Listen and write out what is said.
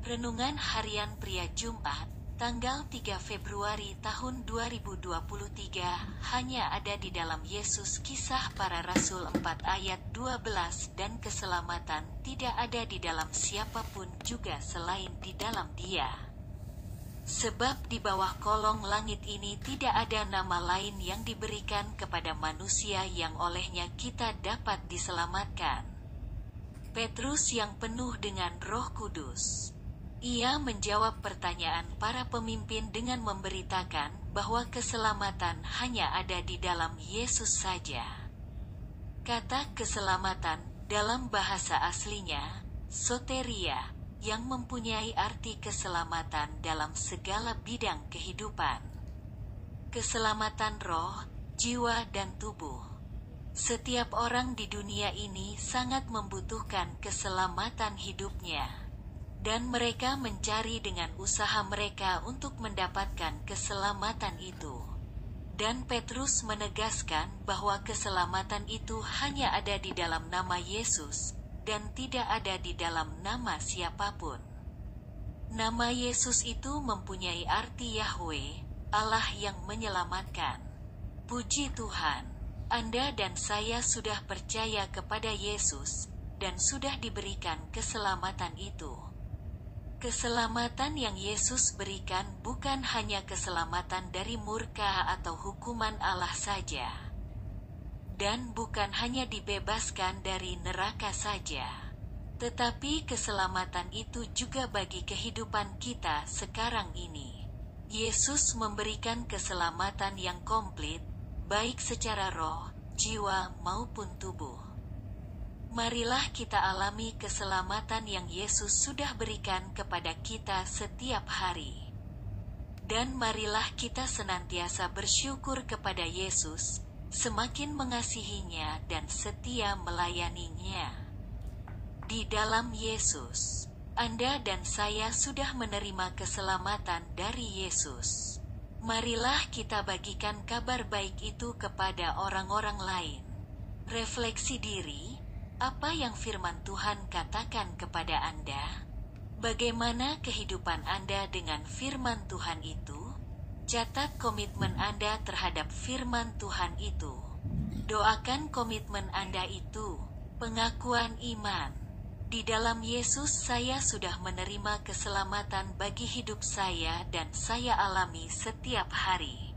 Renungan Harian Pria Jumat, tanggal 3 Februari tahun 2023, hanya ada di dalam Yesus Kisah Para Rasul 4 ayat 12 dan keselamatan tidak ada di dalam siapa pun juga selain di dalam dia. Sebab di bawah kolong langit ini tidak ada nama lain yang diberikan kepada manusia yang olehnya kita dapat diselamatkan. Petrus yang penuh dengan roh kudus. Ia menjawab pertanyaan para pemimpin dengan memberitakan bahwa keselamatan hanya ada di dalam Yesus saja. Kata keselamatan dalam bahasa aslinya, soteria, yang mempunyai arti keselamatan dalam segala bidang kehidupan. Keselamatan roh, jiwa, dan tubuh. Setiap orang di dunia ini sangat membutuhkan keselamatan hidupnya, dan mereka mencari dengan usaha mereka untuk mendapatkan keselamatan itu. Dan Petrus menegaskan bahwa keselamatan itu hanya ada di dalam nama Yesus, dan tidak ada di dalam nama siapa pun. Nama Yesus itu mempunyai arti Yahweh, Allah yang menyelamatkan. Puji Tuhan, Anda dan saya sudah percaya kepada Yesus, dan sudah diberikan keselamatan itu. Keselamatan yang Yesus berikan bukan hanya keselamatan dari murka atau hukuman Allah saja dan bukan hanya dibebaskan dari neraka saja, tetapi keselamatan itu juga bagi kehidupan kita sekarang ini. Yesus memberikan keselamatan yang komplit, baik secara roh, jiwa, maupun tubuh. Marilah kita alami keselamatan yang Yesus sudah berikan kepada kita setiap hari. Dan marilah kita senantiasa bersyukur kepada Yesus, semakin mengasihinya dan setia melayaninya. Di dalam Yesus, Anda dan saya sudah menerima keselamatan dari Yesus. Marilah kita bagikan kabar baik itu kepada orang-orang lain. Refleksi diri, apa yang firman Tuhan katakan kepada Anda? Bagaimana kehidupan Anda dengan firman Tuhan itu? Catat komitmen Anda terhadap firman Tuhan itu. Doakan komitmen Anda itu, pengakuan iman. Di dalam Yesus saya sudah menerima keselamatan bagi hidup saya dan saya alami setiap hari.